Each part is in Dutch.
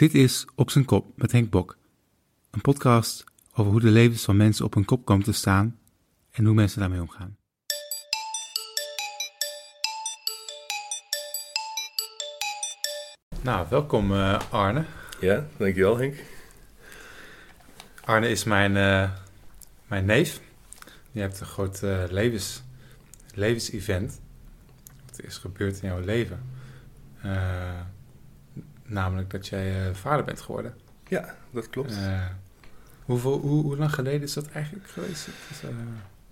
Dit is Op zijn kop met Henk Bok. Een podcast over hoe de levens van mensen op hun kop komen te staan en hoe mensen daarmee omgaan. Nou, welkom uh, Arne. Ja, dankjewel Henk. Arne is mijn, uh, mijn neef. Je hebt een groot uh, levens, levensevent. Wat is gebeurd in jouw leven. Namelijk dat jij vader bent geworden. Ja, dat klopt. hoeveel, hoe, hoe lang geleden is dat eigenlijk geweest? Is,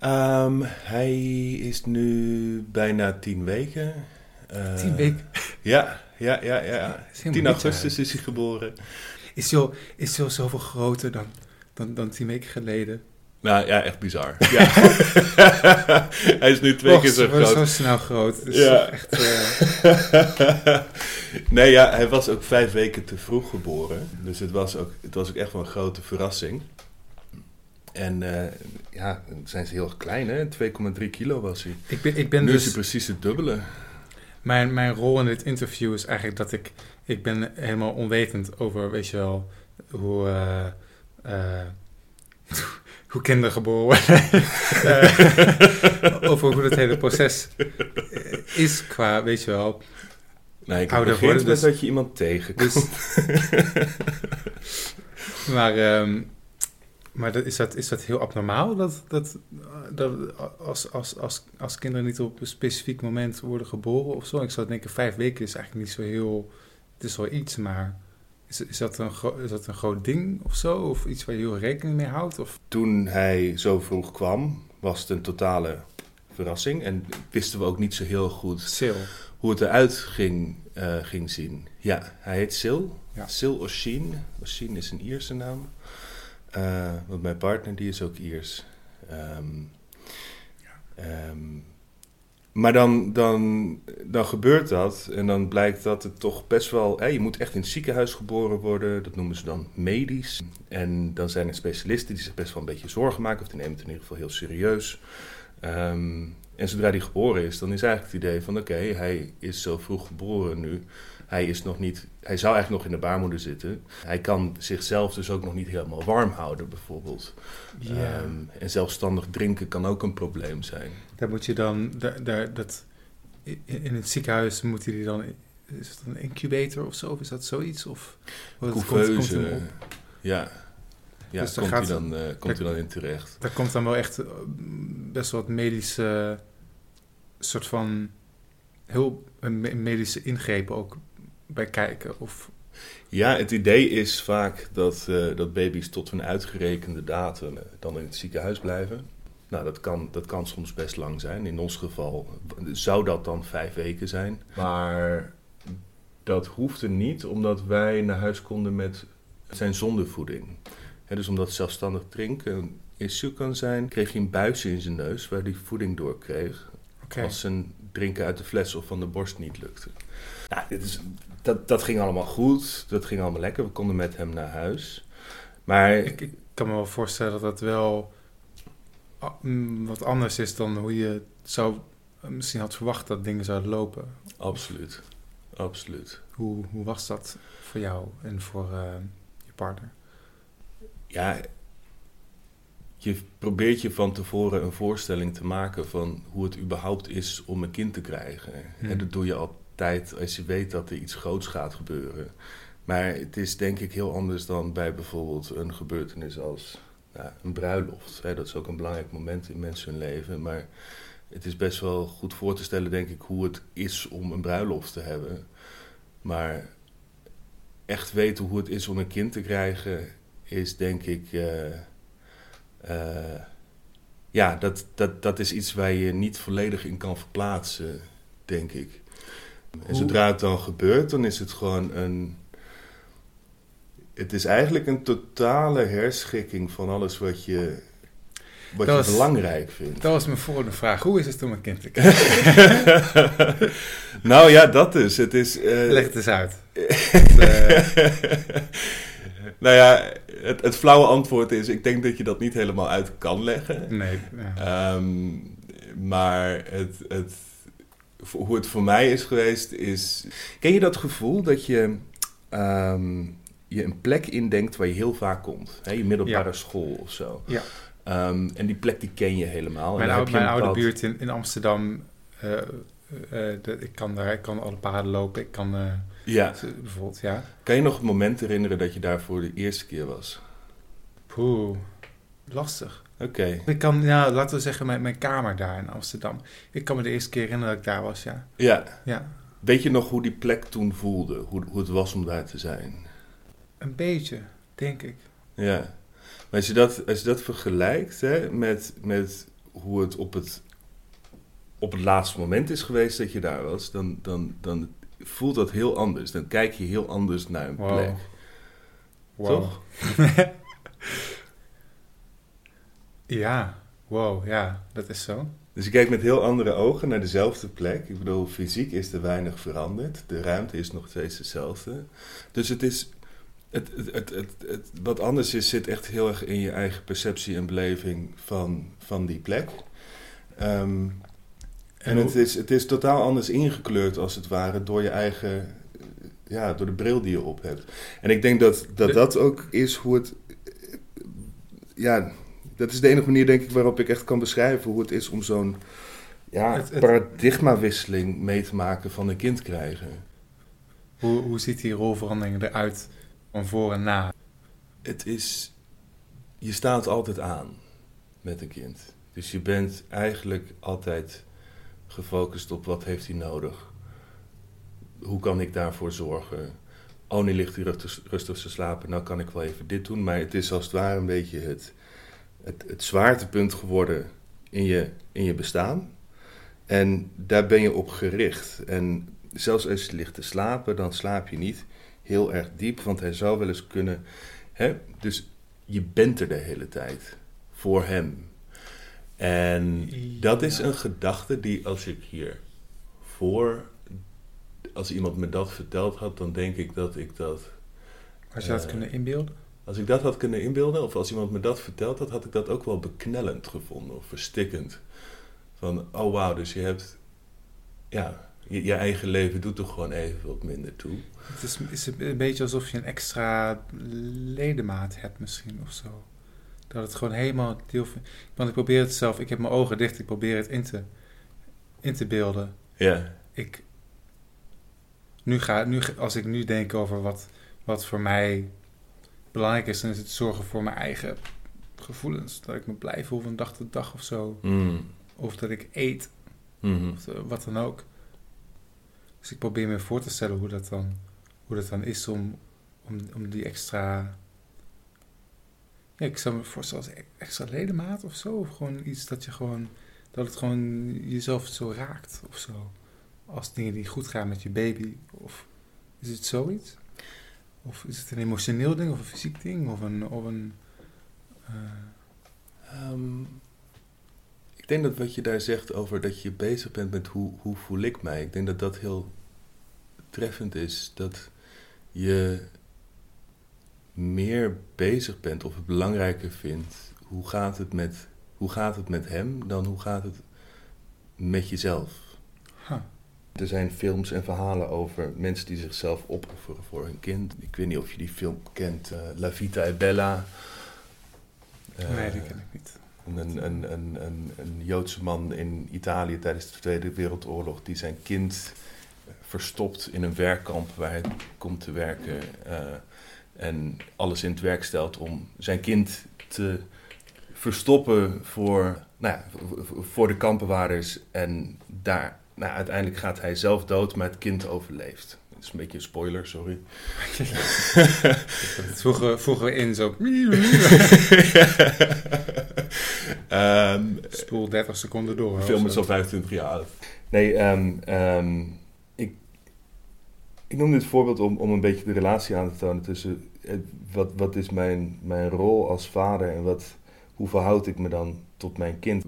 um, hij is nu bijna tien weken. tien weken? Ja, ja, ja, ja. 10 augustus is hij geboren. Is hij, is hij zoveel groter dan, dan, dan tien weken geleden? Nou ja, echt bizar. Ja. hij is nu twee Och, keer zo groot. zo snel groot. Dus ja. Echt, uh... nee, ja, hij was ook vijf weken te vroeg geboren. Dus het was ook, het was ook echt wel een grote verrassing. En uh, ja, zijn ze heel klein, hè? 2,3 kilo was hij. Ik ben, ik ben nu dus... is hij precies het dubbele mijn, mijn rol in dit interview is eigenlijk dat ik... Ik ben helemaal onwetend over, weet je wel, hoe... Uh, hoe kinderen geboren worden. uh, over hoe het hele proces is qua, weet je wel... Nee, ik ouder worden. Dus, dat je iemand tegenkomt. Dus, maar... Um, maar dat, is, dat, is dat heel abnormaal dat, dat, dat als, als, als, als kinderen niet op een specifiek moment worden geboren of zo? Ik zou denken, vijf weken is eigenlijk niet zo heel. Het is wel iets, maar is, is, dat een is dat een groot ding of zo? Of iets waar je heel rekening mee houdt? Of? Toen hij zo vroeg kwam, was het een totale verrassing. En wisten we ook niet zo heel goed Sil. hoe het eruit ging, uh, ging zien. Ja, hij heet Sil. Ja. Sil Oshin. Oshin is een Ierse naam. Uh, want mijn partner die is ook Iers. Um, um, maar dan, dan, dan gebeurt dat en dan blijkt dat het toch best wel... Je moet echt in het ziekenhuis geboren worden, dat noemen ze dan medisch. En dan zijn er specialisten die zich best wel een beetje zorgen maken... of die nemen het in ieder geval heel serieus. Um, en zodra die geboren is, dan is eigenlijk het idee van... oké, hij is zo vroeg geboren nu hij, is nog niet, hij zou eigenlijk nog in de baarmoeder zitten. Hij kan zichzelf dus ook nog niet helemaal warm houden, bijvoorbeeld. Yeah. Um, en zelfstandig drinken kan ook een probleem zijn. Daar moet je dan, daar, daar, dat, in het ziekenhuis moet hij dan, is het een incubator of zo? Of is dat zoiets? Of, Couveuse, komt, komt ja. Ja, dus komt, hij dan, uh, komt hij dan in terecht. Daar komt dan wel echt eh, best wel wat medische soort van heel medische ingrepen ook bij kijken? Of... Ja, het idee is vaak dat, uh, dat baby's tot hun uitgerekende datum uh, dan in het ziekenhuis blijven. Nou, dat kan, dat kan soms best lang zijn. In ons geval zou dat dan vijf weken zijn. Maar dat hoefde niet, omdat wij naar huis konden met zijn zondevoeding. He, dus omdat zelfstandig drinken een issue kan zijn, kreeg hij een buisje in zijn neus waar hij voeding door kreeg. Okay. Als zijn drinken uit de fles of van de borst niet lukte. Nou, dit is, dat, dat ging allemaal goed. Dat ging allemaal lekker. We konden met hem naar huis. Maar... Ik, ik kan me wel voorstellen dat dat wel mm, wat anders is dan hoe je zou, misschien had verwacht dat dingen zouden lopen. Absoluut. Absoluut. Hoe, hoe was dat voor jou en voor uh, je partner? Ja, je probeert je van tevoren een voorstelling te maken van hoe het überhaupt is om een kind te krijgen. Hmm. En dat doe je al tijd als je weet dat er iets groots gaat gebeuren. Maar het is denk ik heel anders dan bij bijvoorbeeld een gebeurtenis als nou, een bruiloft. Hè, dat is ook een belangrijk moment in mensen hun leven. Maar het is best wel goed voor te stellen, denk ik, hoe het is om een bruiloft te hebben. Maar echt weten hoe het is om een kind te krijgen, is denk ik. Uh, uh, ja, dat, dat, dat is iets waar je niet volledig in kan verplaatsen, denk ik. En zodra het dan gebeurt, dan is het gewoon een. Het is eigenlijk een totale herschikking van alles wat je, wat je belangrijk vindt. Dat was mijn volgende vraag. Hoe is het om een kind te krijgen? nou ja, dat is. Het is uh... Leg het eens uit. nou ja, het, het, flauwe antwoord is: ik denk dat je dat niet helemaal uit kan leggen. Nee. Ja. Um, maar het, het, hoe het voor mij is geweest, is. Ken je dat gevoel dat je. Um, je een plek indenkt waar je heel vaak komt. Hè, je middelbare Ja. school of zo. Ja. Ehm, en die plek die ken je helemaal. En Mijn, dan oude, heb je mijn een oude bepaald- buurt in, in Amsterdam, eh, eh, eh, de- ik, kan daar, ik kan alle paden lopen. Ik kan Ja. bijvoorbeeld, ja. Kan je nog het moment herinneren dat je daar voor de eerste keer was? Poeh, lastig. Oké. Ik kan, ja, laten we zeggen, mijn, mijn kamer daar in Amsterdam. Ik kan me de eerste keer herinneren dat ik daar was, ja. Ja. Ja, Weet je nog hoe die plek toen voelde? Hoe, hoe het was om daar te zijn? een beetje, denk ik. Ja. Maar als je dat, als je dat vergelijkt hè, met, met hoe het op het, op het laatste moment is geweest dat je daar was, dan, dan, dan voelt dat heel anders. Dan kijk je heel anders naar een Wow. plek. Wow. Toch? Ja, wow, ja, dat is zo. Dus je kijkt met heel andere ogen naar dezelfde plek. Ik bedoel, fysiek is er weinig veranderd. De ruimte is nog steeds hetzelfde. Dus het is. Het, het, het, het, wat anders is, zit echt heel erg in je eigen perceptie en beleving van, van die plek. Ehm, en het is, het is totaal anders ingekleurd, als het ware, door je eigen. Ja, door de bril die je op hebt. En ik denk dat dat, dat ook is hoe het. Ja, dat is de enige manier, denk ik, waarop ik echt kan beschrijven hoe het is om zo'n ja, Het- het- paradigmawisseling mee te maken van een kind krijgen. Hoe, hoe ziet die rolverandering eruit van voor en na? Het is, je staat altijd aan met een kind. Dus je bent eigenlijk altijd gefocust op wat heeft hij nodig. Hoe kan ik daarvoor zorgen? Oh, nu ligt hij rustig, rustig te slapen. Nou kan ik wel even dit doen. Maar het is als het ware een beetje het, het, het zwaartepunt geworden in je, in je bestaan. En daar ben je op gericht. En zelfs als je ligt te slapen, dan slaap je niet heel erg diep. Want hij zou wel eens kunnen... Hè? Dus je bent er de hele tijd voor hem. En dat is een gedachte die als ik hier voor... Als iemand me dat verteld had, dan denk ik dat ik dat... Had je dat Eh, kunnen inbeelden? Als ik dat had kunnen inbeelden, of als iemand me dat verteld had, had ik dat ook wel beknellend gevonden of verstikkend. Van, oh wauw, dus je hebt, ja, je, je eigen leven doet er gewoon even wat minder toe. Het is, is een beetje alsof je een extra ledemaat hebt misschien of zo. Dat het gewoon helemaal deel van... Want ik probeer het zelf, ik heb mijn ogen dicht, ik probeer het in te, in te beelden. Ja, Ik, nu ga, nu, als ik nu denk over wat, wat voor mij belangrijk is, dan is het zorgen voor mijn eigen gevoelens. Dat ik me blij voel van dag tot dag of zo. Mm. Of dat ik eet, Mhm. of eh, wat dan ook. Dus ik probeer me voor te stellen hoe dat dan, hoe dat dan is om, om, om die extra... Ja, ik zou me voorstellen als e- extra ledemaat of zo. Of gewoon iets dat je gewoon... Dat het gewoon jezelf zo raakt of zo. Als dingen die goed gaan met je baby. Of is het zoiets? Of is het een emotioneel ding of een fysiek ding? Of een... Of een eh, Ehm, ik denk dat wat je daar zegt over dat je bezig bent met hoe, hoe voel ik mij, ik denk dat dat heel treffend is. Dat je meer bezig bent of het belangrijker vindt hoe gaat het met, hoe gaat het met hem dan hoe gaat het met jezelf. Er zijn films en verhalen over mensen die zichzelf opofferen voor hun kind. Ik weet niet of je die film kent, eh, La Vita è Bella. Eh, nee, die ken ik niet. een, een, een, een, een Joodse man in Italië tijdens de Tweede Wereldoorlog die zijn kind verstopt in een werkkamp waar hij komt te werken eh, en alles in het werk stelt om zijn kind te verstoppen voor, nou ja, voor de kampbewaarders en daar, nou, uiteindelijk gaat hij zelf dood, maar het kind overleeft. Dat is een beetje een spoiler, sorry. Dat voegen, voegen we in zo... Ehm, Spoel 30 seconden door. Film zo. is al 25 jaar oud. Nee, ehm, ehm, ik, ik noem dit voorbeeld om, om een beetje de relatie aan te tonen tussen eh, wat, wat is mijn, mijn rol als vader en wat, hoe verhoud ik me dan tot mijn kind.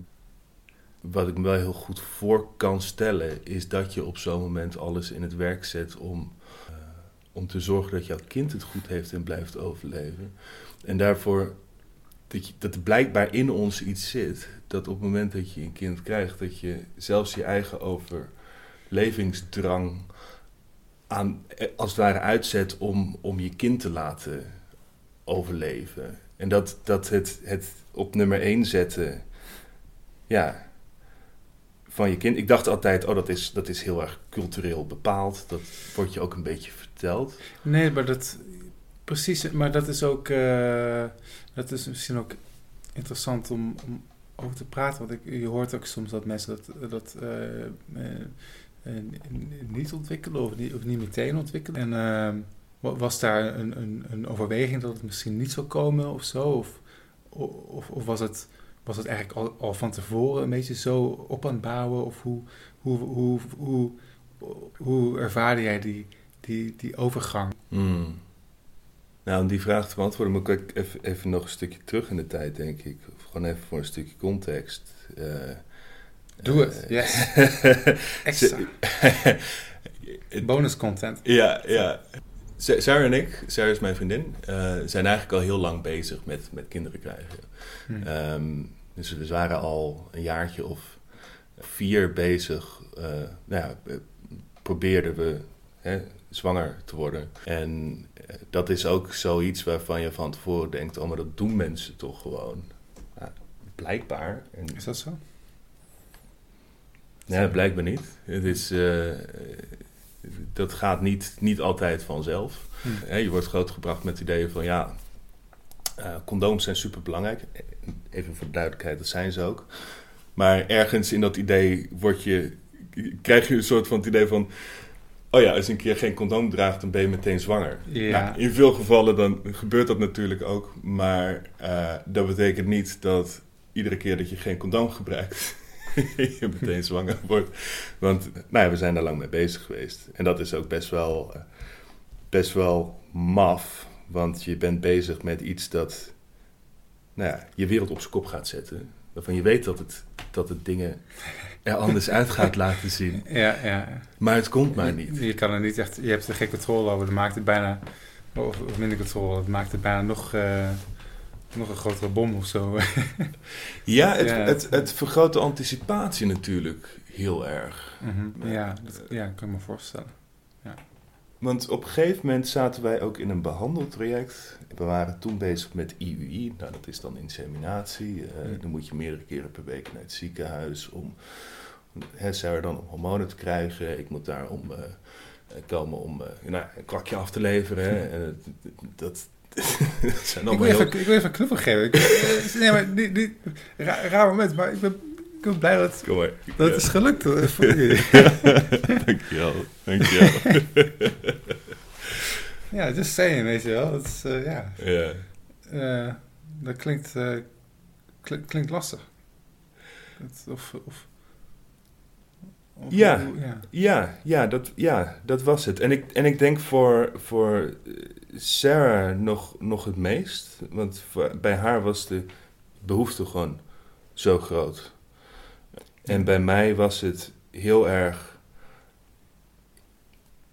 Wat ik me wel heel goed voor kan stellen is dat je op zo'n moment alles in het werk zet om, eh, om te zorgen dat jouw kind het goed heeft en blijft overleven. En daarvoor dat, dat er blijkbaar in ons iets zit. Dat op het moment dat je een kind krijgt, dat je zelfs je eigen overlevingsdrang aan, eh, als het ware uitzet om, om je kind te laten overleven. En dat, dat het, het op nummer één zetten, ja, van je kind. Ik dacht altijd, oh, dat is, dat is heel erg cultureel bepaald. Dat wordt je ook een beetje verteld. Nee, maar dat, precies, maar dat is ook, uh, dat is misschien ook interessant om, over te praten. Want ik, je hoort ook soms dat mensen dat, dat uh, uh, niet ontwikkelen of niet, of niet meteen ontwikkelen. En was daar een, een, een, overweging dat het misschien niet zou komen of zo? Of, of, of was, het, was het eigenlijk al, al, van tevoren een beetje zo op aan het bouwen? Of hoe, hoe, hoe, hoe, hoe, ervaarde jij die, die, die overgang? Hmm. Nou, om die vraag te beantwoorden moet ik even, even nog een stukje terug in de tijd, denk ik. Of gewoon even voor een stukje context. Uh, Doe het, uh, yes. Extra. Bonus content. Ja, ja. Sarah en ik, Sarah is mijn vriendin, uh, zijn eigenlijk al heel lang bezig met, met kinderen krijgen. Hmm. Um, dus we waren al een jaartje of vier bezig. Uh, nou ja, probeerden we hè, zwanger te worden. En uh, dat is ook zoiets waarvan je van tevoren denkt: oh, maar dat doen mensen toch gewoon. Ja, blijkbaar. En, is dat zo? Ja, blijkbaar niet. Het is dat gaat niet, niet altijd vanzelf. Hm. je wordt grootgebracht met ideeën van ja, uh, condooms zijn super belangrijk. Even voor de duidelijkheid, dat zijn ze ook. Maar ergens in dat idee word je, krijg je een soort van het idee van. Oh ja, als je een keer geen condoom draagt, dan ben je meteen zwanger. Ja. Nou, in veel gevallen dan gebeurt dat natuurlijk ook. Maar uh, dat betekent niet dat iedere keer dat je geen condoom gebruikt, je meteen zwanger wordt. Want nou ja, we zijn daar lang mee bezig geweest. En dat is ook best wel, eh, best wel maf. Want je bent bezig met iets dat nou ja, je wereld op zijn kop gaat zetten. Waarvan je weet dat het, dat het dingen er anders uit gaat laten zien. Ja, ja. Maar het komt maar niet. Je, kan er niet echt, je hebt er geen controle over. Dat maakt het bijna, of, of minder controle, dat maakt het bijna nog... Uh, nog een grotere bom of zo. ja, het, Het, het, vergroot de anticipatie natuurlijk heel erg. Mhm. Ja, dat ja, kan ik me voorstellen. Want op een gegeven moment zaten wij ook in een behandeltraject. We waren toen bezig met IUI, nou, dat is dan inseminatie. Uh, Dan moet je meerdere keren per week naar het ziekenhuis om hè, Sarah dan om hormonen te krijgen. Ik moet daar om uh, komen om uh, nou, een kwakje af te leveren. Hè. dat, ik, wil even, ik wil even een knuffel geven. Ik, eh, nee, maar niet, niet, raar, raar moment, maar ik ben, ik ben blij dat, Kom maar. dat het is gelukt eh, voor jullie. dankjewel, dankjewel. ja, just saying, weet je wel. Dat, is, uh, ja. Ja. Uh, dat klinkt, uh, klink, klinkt lastig. Dat, of, of, of, ja, ja, ja, ja, dat, ja, dat was het. En ik, en ik denk voor, voor Sarah nog, nog het meest. Want bij haar was de behoefte gewoon zo groot. En bij mij was het heel erg.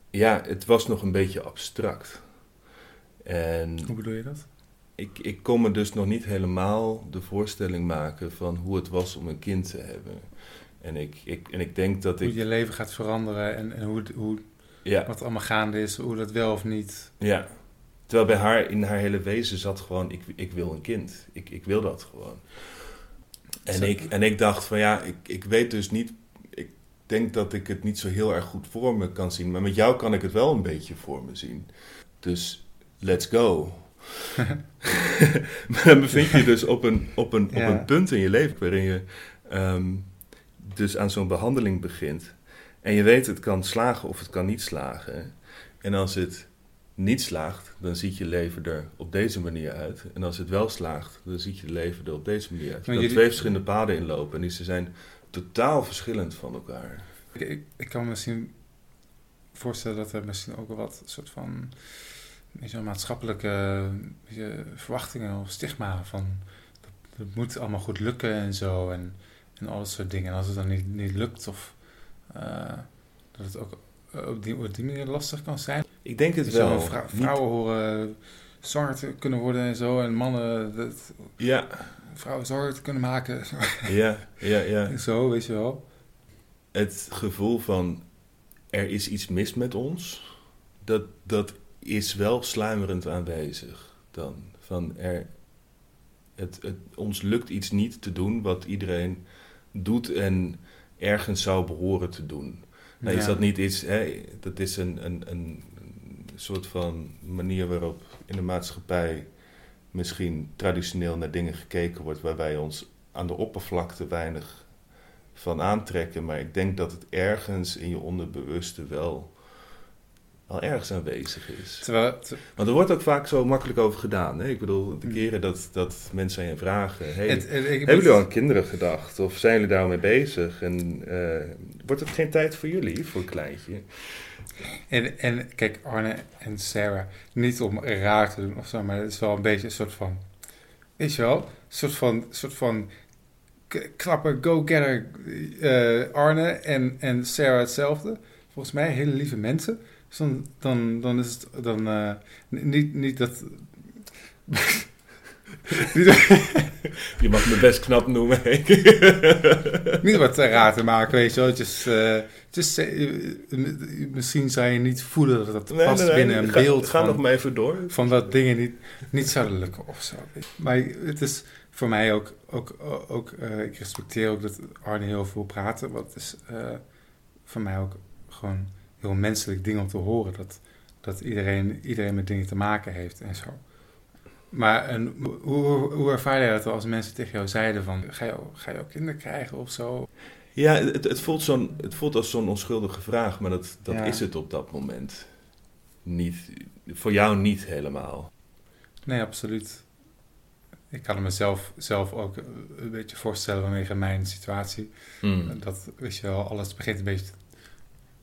Ja, het was nog een beetje abstract. En Hoe bedoel je dat? Ik, ik kon me dus nog niet helemaal de voorstelling maken van hoe het was om een kind te hebben. En ik, ik, en ik denk dat ik. Hoe je leven gaat veranderen en, en hoe, hoe, ja. wat allemaal gaande is, hoe dat wel of niet. Ja, Terwijl bij haar in haar hele wezen zat gewoon, ik, ik wil een kind. Ik, ik wil dat gewoon. En ik, en ik dacht van ja, ik, ik weet dus niet, ik denk dat ik het niet zo heel erg goed voor me kan zien. Maar met jou kan ik het wel een beetje voor me zien. Dus let's go. maar dan bevind je dus op een, op een, op een punt in je leven waarin je ehm, dus aan zo'n behandeling begint. En je weet het kan slagen of het kan niet slagen. En als het niet slaagt, dan ziet je leven er op deze manier uit. En als het wel slaagt, dan ziet je leven er op deze manier uit. Je kan twee verschillende paden inlopen en die ze zijn totaal verschillend van elkaar. Ik, ik, ik, kan me misschien voorstellen dat er misschien ook wel wat soort van maatschappelijke verwachtingen of stigma van het moet allemaal goed lukken en zo en, en al dat soort dingen. En als het dan niet, niet lukt of uh, dat het ook eh, op die, op die manier lastig kan zijn. Ik denk het dus wel. vrouwen horen zwanger te kunnen worden en zo. En mannen dat, ja. vrouwen zwanger te kunnen maken. Ja, ja, ja. zo, weet je wel. Het gevoel van er is iets mis met ons. dat, dat is wel sluimerend aanwezig dan. Van er, het, het, ons lukt iets niet te doen wat iedereen doet en ergens zou behoren te doen. Nou, Is dat niet iets, hè, dat is een, een, een soort van manier waarop in de maatschappij misschien traditioneel naar dingen gekeken wordt waar wij ons aan de oppervlakte weinig van aantrekken. Maar ik denk dat het ergens in je onderbewuste wel, wel ergens aanwezig is. Terwijl, te- Want er wordt ook vaak zo makkelijk over gedaan. Hè? Ik bedoel, de keren dat, dat mensen aan je vragen... Hey, het, het- ik hebben jullie al aan kinderen gedacht? Of zijn jullie daarmee bezig? En eh, wordt het geen tijd voor jullie, voor een kleintje? En, en kijk, Arne en Sarah, niet om raar te doen of zo, maar het is wel een beetje een soort van, weet je wel, een soort van, soort van knappe go-getter eh, Arne en, en Sarah hetzelfde. Volgens mij hele lieve mensen. Dus dan, dan, dan is het dan eh, niet, niet dat. Je mag me best knap noemen. niet wat raar te maken, weet je wel. Het is, eh, het is, eh, eh, misschien zou je niet voelen dat het past binnen een ga, beeld Ga van, nog maar even door. van dat dingen niet, niet zouden lukken of zo. Maar het is voor mij ook, ook, ook eh, ik respecteer ook dat Arne heel veel praten. Het is eh, voor mij ook gewoon heel menselijk ding om te horen. Dat, dat iedereen, iedereen met dingen te maken heeft en zo. Maar en, hoe, hoe, hoe ervaar jij dat als mensen tegen jou zeiden van... Ga je, ga je ook kinderen krijgen of zo? Ja, het, het, voelt zo'n, het voelt als zo'n onschuldige vraag, maar dat, dat Ja. is het op dat moment niet. Voor jou niet helemaal. Nee, absoluut. Ik kan mezelf zelf ook een beetje voorstellen vanwege mijn situatie. Mm. Dat, weet je wel, alles begint een beetje...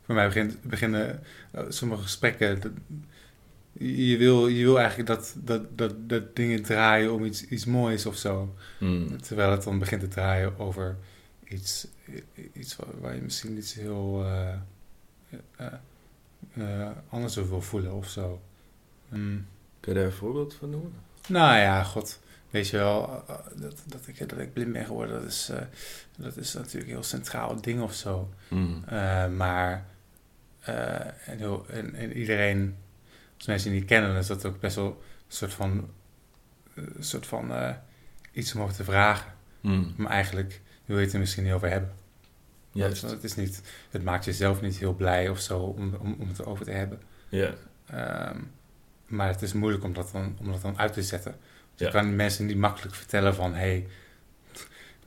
Voor mij begint, beginnen eh, sommige gesprekken... dat- je, wil, je wil eigenlijk dat, dat, dat, dat dingen draaien om iets, iets moois of zo. Mm. Terwijl het dan begint te draaien over iets, iets waar, je misschien iets heel eh, eh, anders over wil voelen of zo. Mm. Kun je daar een voorbeeld van noemen? Nou ja, god, weet je wel, dat, dat, ik, dat ik blind ben geworden, dat is, dat is natuurlijk een heel centraal ding of zo. Mm. Eh, maar, en, heel, en, en iedereen, als mensen die niet kennen, dan is dat ook best wel een soort van, eh, een soort van eh, iets om over te vragen. Mm. Maar eigenlijk wil je het er misschien niet over hebben. Juist. Want Het, is niet, het maakt jezelf niet heel blij of zo om, om, om het erover te hebben. Ja. Ehm, maar het is moeilijk om dat dan, om dat dan uit te zetten. Dus Ja. je kan mensen niet makkelijk vertellen van... hey,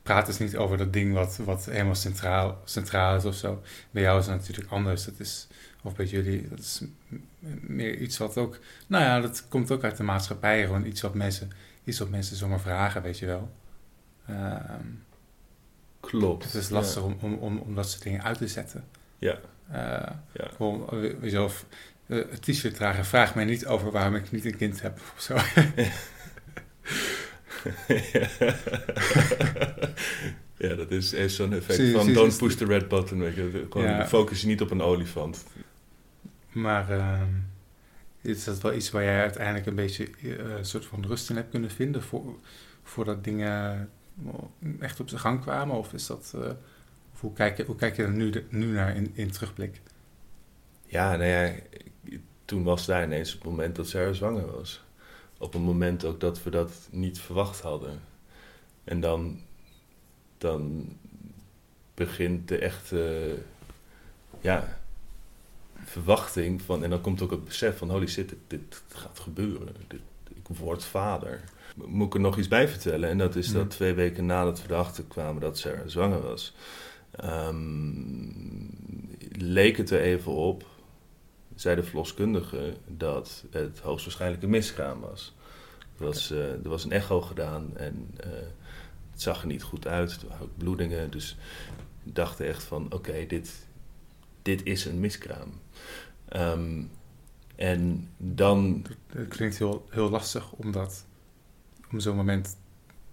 praat eens niet over dat ding wat, wat helemaal centraal, centraal is of zo. Bij jou is het natuurlijk anders. Dat is, of bij jullie, dat is meer iets wat ook... Nou ja, dat komt ook uit de maatschappij. Gewoon iets wat mensen, iets wat mensen zomaar vragen, weet je wel. Ehm, Klopt. het is lastig om, om, om, om dat soort dingen uit te zetten. Ja. Eh, Ja. Gewoon, eh, weet je wel, of, eh, t-shirt dragen. Vraag mij niet over waarom ik niet een kind heb of zo. ja, dat is, heeft zo'n effect Zie- van zie- don't zie- push the red button. Weet je. Gewoon Ja. focus je niet op een olifant. Maar ehm, is dat wel iets waar jij uiteindelijk een beetje eh, een soort van rust in hebt kunnen vinden voor, voordat dingen eh, echt op zijn gang kwamen? Of is dat, eh, of hoe, kijk je, hoe kijk je er nu, nu naar in, in terugblik? Ja, nou ja, toen was daar ineens het moment dat Sarah zwanger was. Op een moment ook dat we dat niet verwacht hadden. En dan, dan begint de echte ja, verwachting van... En dan komt ook het besef van, holy shit, dit, dit gaat gebeuren. Dit, ik word vader. Moet ik er nog iets bij vertellen? En dat is dat twee weken nadat we erachter kwamen dat Sarah zwanger was... ehm, leek het er even op, zei de verloskundige, dat het hoogstwaarschijnlijk een miskraam was. Er was, eh, er was een echo gedaan en eh, het zag er niet goed uit. Er waren ook bloedingen, dus we dachten echt van, oké, dit, dit is een miskraam. Ehm, en dan, Het klinkt heel, heel lastig om, dat, om zo'n moment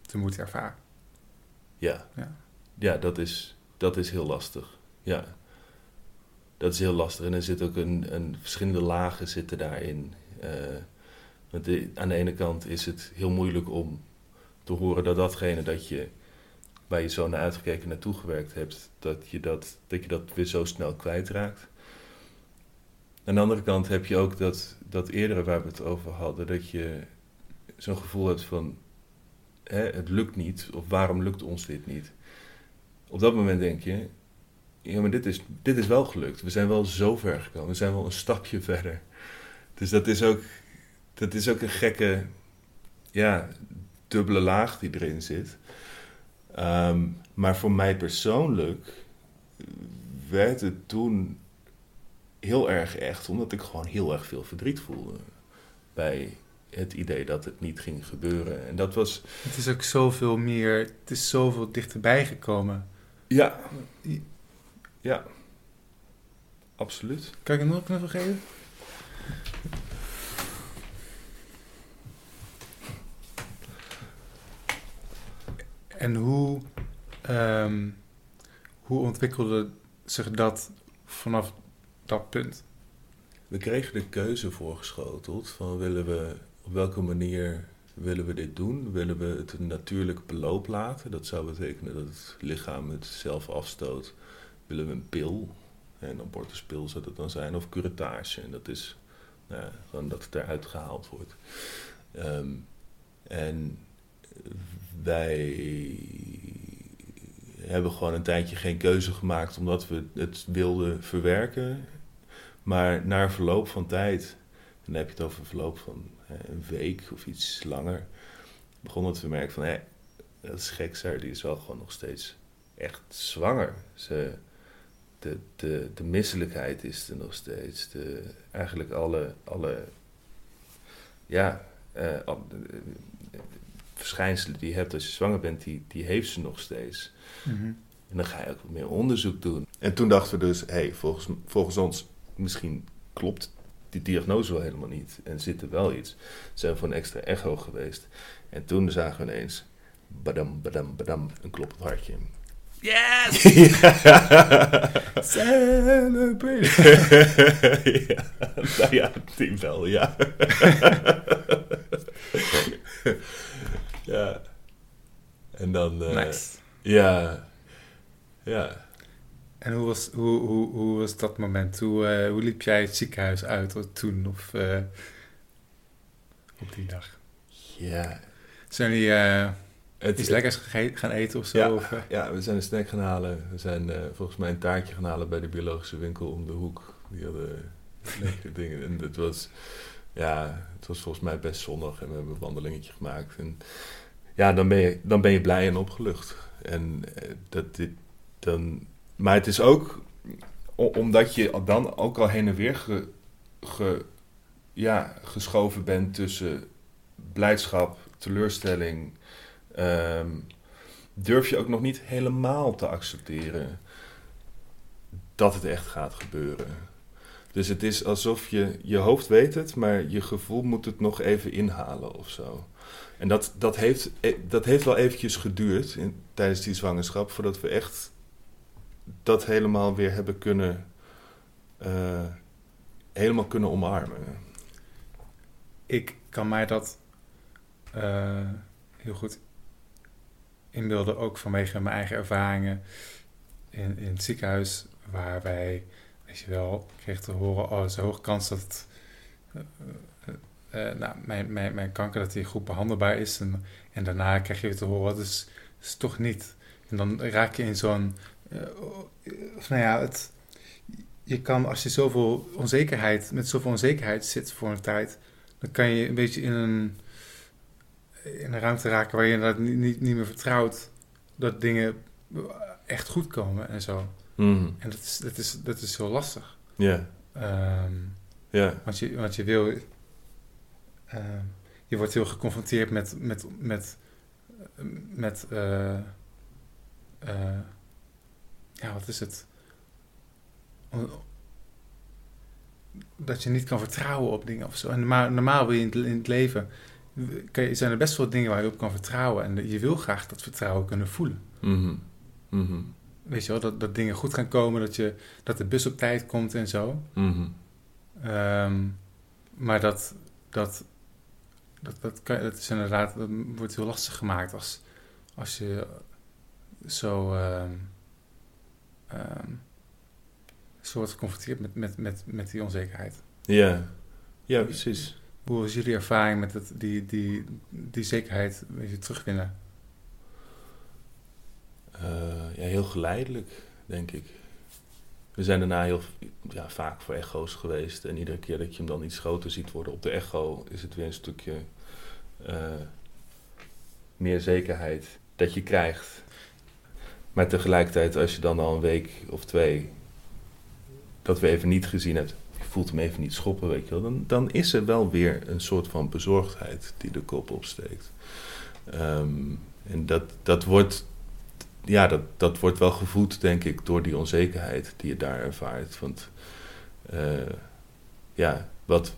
te moeten ervaren. ja, Ja. ja dat, is, dat is heel lastig. Ja, dat is heel lastig. En er zit ook een, een verschillende lagen zitten daarin. Eh, aan de ene kant is het heel moeilijk om te horen dat datgene dat je waar je zo naar uitgekeken naartoe gewerkt hebt, dat je dat, dat je dat weer zo snel kwijtraakt. aan de andere kant heb je ook dat, dat eerdere waar we het over hadden, dat je zo'n gevoel hebt van hè, het lukt niet, of waarom lukt ons dit niet? Op dat moment denk je, ja, maar dit is, dit is wel gelukt. We zijn wel zo ver gekomen. We zijn wel een stapje verder. Dus dat is ook, dat is ook een gekke, ja, dubbele laag die erin zit. Ehm, maar voor mij persoonlijk werd het toen heel erg echt, omdat ik gewoon heel erg veel verdriet voelde bij het idee dat het niet ging gebeuren. En dat was. Het is ook zoveel meer, het is zoveel dichterbij gekomen. Ja. Ja. Absoluut. Kan ik hem nog een knuffel geven? En hoe, ehm, hoe ontwikkelde zich dat vanaf dat punt? We kregen de keuze voorgeschoteld van willen we op welke manier willen we dit doen? Willen we het een natuurlijk beloop laten? Dat zou betekenen dat het lichaam het zelf afstoot. Willen we een pil? En abortuspil zou dat dan zijn, of curettage. En dat is nou, gewoon dat het eruit gehaald wordt. Ehm, en wij hebben gewoon een tijdje geen keuze gemaakt omdat we het wilden verwerken. Maar na verloop van tijd, dan heb je het over verloop van een week of iets langer, begon het te merken van hé, dat is gek, die is wel gewoon nog steeds echt zwanger. Ze, de, de, de misselijkheid is er nog steeds. De, eigenlijk alle, alle ja, uh, verschijnselen die je hebt als je zwanger bent, die, die heeft ze nog steeds. Mhm. En dan ga je ook wat meer onderzoek doen. En toen dachten we dus, hé, hey, volgens, volgens ons, misschien klopt die diagnose wel helemaal niet. En zit er wel iets. Zijn we voor een extra echo geweest. En toen zagen we ineens, badam, badam, badam, een kloppend hartje. Yes! Celebrate! ja, nou ja, die wel, ja. ja. En dan... Uh, nice. Ja. Ja. En hoe was, hoe, hoe, hoe was dat moment? Hoe, uh, hoe liep jij het ziekenhuis uit toen of uh, op die dag? Ja. Zijn jullie uh, het, iets lekkers gaan eten of zo? Ja, of, ja, we zijn een snack gaan halen. We zijn volgens mij een taartje gaan halen bij de biologische winkel om de hoek. Die hadden lekkere dingen. En het was, ja, het was volgens mij best zonnig en we hebben een wandelingetje gemaakt. En ja, dan ben je, dan ben je blij en opgelucht. En dat dit, dan maar het is ook omdat je dan ook al heen en weer ge, ge, ja, geschoven bent tussen blijdschap, teleurstelling. Ehm, durf je ook nog niet helemaal te accepteren dat het echt gaat gebeuren. Dus het is alsof je, je hoofd weet het, maar je gevoel moet het nog even inhalen of zo. En dat, dat, heeft, eh, dat heeft wel eventjes geduurd tijdens die zwangerschap, voordat we echt dat helemaal weer hebben kunnen, uh, helemaal kunnen omarmen. Ik kan mij dat uh, heel goed inbeelden, ook vanwege mijn eigen ervaringen in, in het ziekenhuis, waar wij, weet je wel, kreeg te horen, oh, een hoge kans dat uh, nou, mijn, mijn, mijn kanker dat die goed behandelbaar is. En, en daarna krijg je te horen, dat is, is toch niet. En dan raak je in zo'n nou ja, het, je kan als je zoveel onzekerheid, met zoveel onzekerheid zit voor een tijd, dan kan je een beetje in een, in een ruimte raken waar je inderdaad niet, niet, niet meer vertrouwt dat dingen echt goed komen en zo. Mm. En dat is, dat, is, dat is heel lastig. Ja. Yeah. Um, yeah. want, je, want je wil. Uh, je wordt heel geconfronteerd met. met, met, met uh, uh, ja, wat is het? Dat je niet kan vertrouwen op dingen of zo. En normaal, normaal wil je in het, leven, kan je, zijn er best wel dingen waar je op kan vertrouwen. En je wil graag dat vertrouwen kunnen voelen. Mm -hmm. Weet je wel, dat, dat dingen goed gaan komen, dat, je, dat de bus op tijd komt en zo. Mm um, maar dat, dat, dat, dat, kan, dat is inderdaad, dat wordt heel lastig gemaakt als, als je zo... Um, Um, soort geconfronteerd met, met, met, met die onzekerheid. Ja, ja precies. Hoe is jullie ervaring met die, die, die zekerheid weet je, terugwinnen? Uh, ja, heel geleidelijk, denk ik. We zijn daarna heel ja, vaak voor echo's geweest. En iedere keer dat je hem dan iets groter ziet worden op de echo, is het weer een stukje uh, meer zekerheid dat je krijgt. Maar tegelijkertijd, als je dan al een week of twee dat we even niet gezien hebt, voelt hem even niet schoppen, weet je wel, dan, dan is er wel weer een soort van bezorgdheid die de kop opsteekt. Um, en dat, dat wordt ja, dat, dat wordt wel gevoed, denk ik, door die onzekerheid die je daar ervaart. Want uh, ja, wat,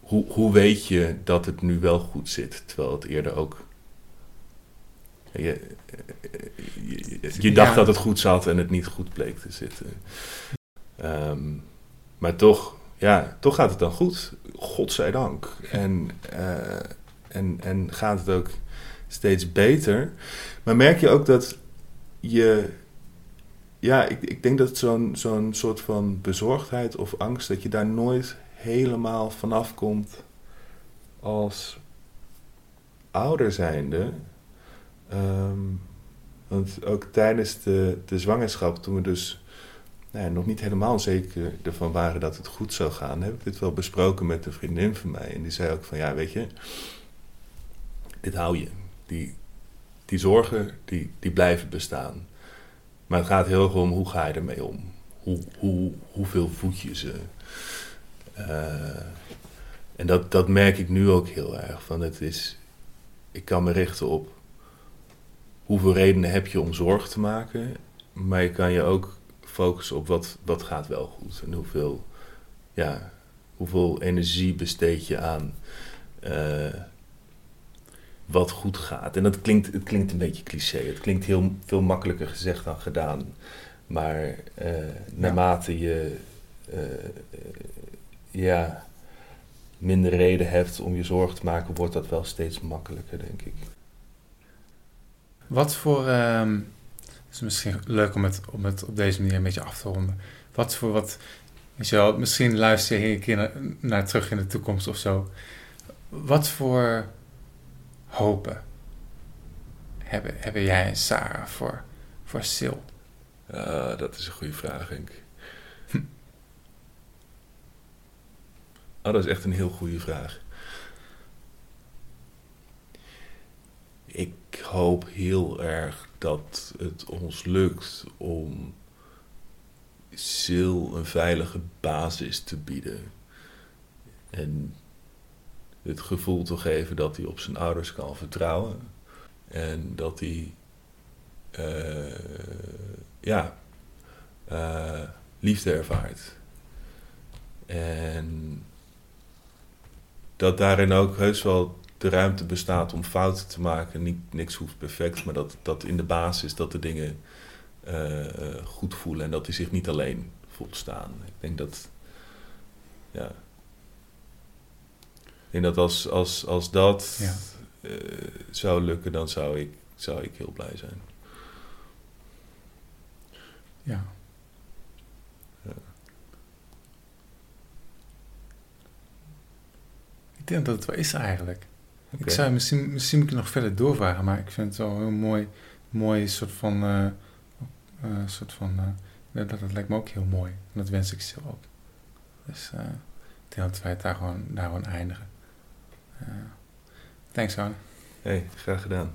hoe, hoe weet je dat het nu wel goed zit, terwijl het eerder ook. Je, je, je dacht ja. dat het goed zat en het niet goed bleek te zitten. Um, maar toch, ja, toch gaat het dan goed. Godzijdank. En, uh, en, en gaat het ook steeds beter. Maar merk je ook dat je. Ja, ik, ik denk dat zo'n zo'n soort van bezorgdheid of angst, dat je daar nooit helemaal vanaf komt als ouder zijnde. Um, want ook tijdens de, de zwangerschap, toen we dus nou nog niet helemaal zeker ervan waren dat het goed zou gaan, heb ik dit wel besproken met een vriendin van mij. En die zei ook van ja, weet je, dit hou je die, die zorgen, die, die blijven bestaan. Maar het gaat heel erg om hoe ga je ermee om? Hoe, hoe, hoeveel voed je ze? Uh, en dat, dat merk ik nu ook heel erg. Van het is, ik kan me richten op hoeveel redenen heb je om zorg te maken. Maar je kan je ook focussen op wat, wat gaat wel goed. En hoeveel, ja, hoeveel energie besteed je aan uh, wat goed gaat. En dat klinkt, het klinkt een beetje cliché. Het klinkt heel veel makkelijker gezegd dan gedaan. Maar uh, naarmate je uh, ja, minder reden hebt om je zorgen te maken, wordt dat wel steeds makkelijker, denk ik. Wat voor. Um, het is misschien leuk om het, om het op deze manier een beetje af te ronden. Wat voor wat. Weet je wel, misschien luister je een keer naar, naar terug in de toekomst of zo. Wat voor hopen hebben, hebben jij en Sarah voor, voor Sil? Uh, dat is een goede vraag, denk ik. Hm. Oh, dat is echt een heel goede vraag. Ik hoop heel erg dat het ons lukt om Sil een veilige basis te bieden. En het gevoel te geven dat hij op zijn ouders kan vertrouwen. En dat hij, uh, ja, uh, liefde ervaart. En dat daarin ook heus wel de ruimte bestaat om fouten te maken. Niet, niks hoeft perfect, maar dat, dat in de basis dat de dingen uh, goed voelen en dat hij zich niet alleen voelt staan. Ik denk dat, ja, ik denk dat als, als, als dat ja. uh, zou lukken, dan zou ik, zou ik heel blij zijn. Ja. ja. Ik denk dat het wel is eigenlijk. Okay. Ik zou misschien, misschien moet ik nog verder doorvragen, maar ik vind het wel een heel mooi, mooi soort van. Uh, uh, soort van dat, dat lijkt me ook heel mooi. En dat wens ik zelf ook. Dus ik denk dat wij het daar gewoon, daar gewoon eindigen. Thanks, Arne. Hey, graag gedaan.